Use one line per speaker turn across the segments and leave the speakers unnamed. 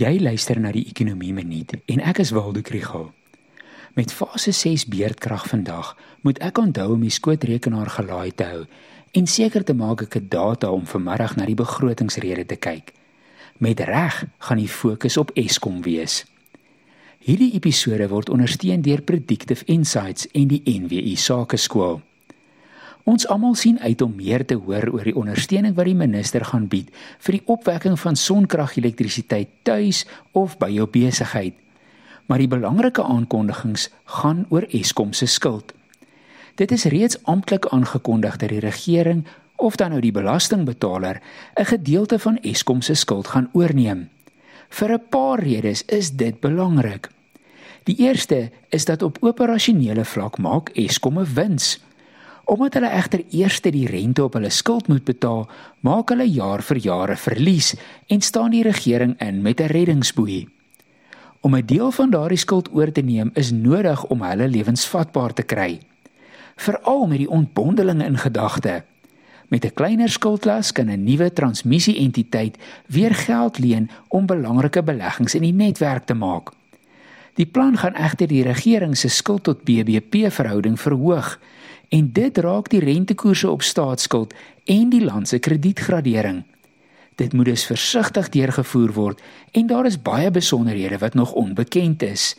Jy luister na die Ekonomie Minuut en ek is Waldo Krügel. Met fase 6 beerdkrag vandag moet ek onthou om die skootrekenaar gelaai te hou en seker te maak ek het data om vanmiddag na die begrotingsrede te kyk. Met reg gaan die fokus op Eskom wees. Hierdie episode word ondersteun deur Predictive Insights en die NWI Sakeskool. Ons almal sien uit om meer te hoor oor die ondersteuning wat die minister gaan bied vir die opwekking van sonkragelektrisiteit tuis of by jou besigheid. Maar die belangrike aankondigings gaan oor Eskom se skuld. Dit is reeds amptelik aangekondig dat die regering of dan nou die belastingbetaler 'n gedeelte van Eskom se skuld gaan oorneem. Vir 'n paar redes is dit belangrik. Die eerste is dat op operasionele vlak maak Eskom 'n wins. Omdat hulle egter eers die rente op hulle skuld moet betaal, maak hulle jaar vir jaar 'n verlies en staan die regering in met 'n reddingsboei. Om 'n deel van daardie skuld oor te neem is nodig om hulle lewensvatbaar te kry. Veral met die ontbondelinge in gedagte. Met 'n kleiner skuldlas kan 'n nuwe transmissie-entiteit weer geld leen om belangrike beleggings in die netwerk te maak. Die plan gaan egter die regering se skuld tot BBP verhouding verhoog en dit raak die rentekoerse op staatsskuld en die land se kredietgradering. Dit moet dus versigtig deurgevoer word en daar is baie besonderhede wat nog onbekend is.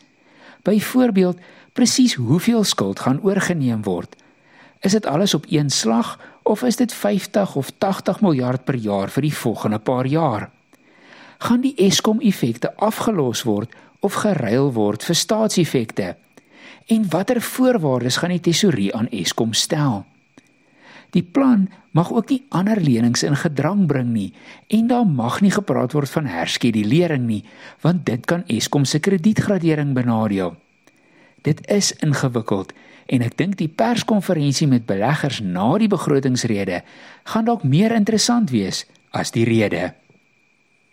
Byvoorbeeld, presies hoeveel skuld gaan oorgeneem word? Is dit alles op een slag of is dit 50 of 80 miljard per jaar vir die volgende paar jaar? Gaan die Eskom effekte afgelos word of geruil word vir staatseffekte? En watter voorwaardes gaan die tesourier aan Eskom stel? Die plan mag ook nie ander lenings in gedrang bring nie en daar mag nie gepraat word van herskedulering nie want dit kan Eskom se kredietgradering benadeel. Dit is ingewikkeld en ek dink die perskonferensie met beleggers na die begrotingsrede gaan dalk meer interessant wees as die rede.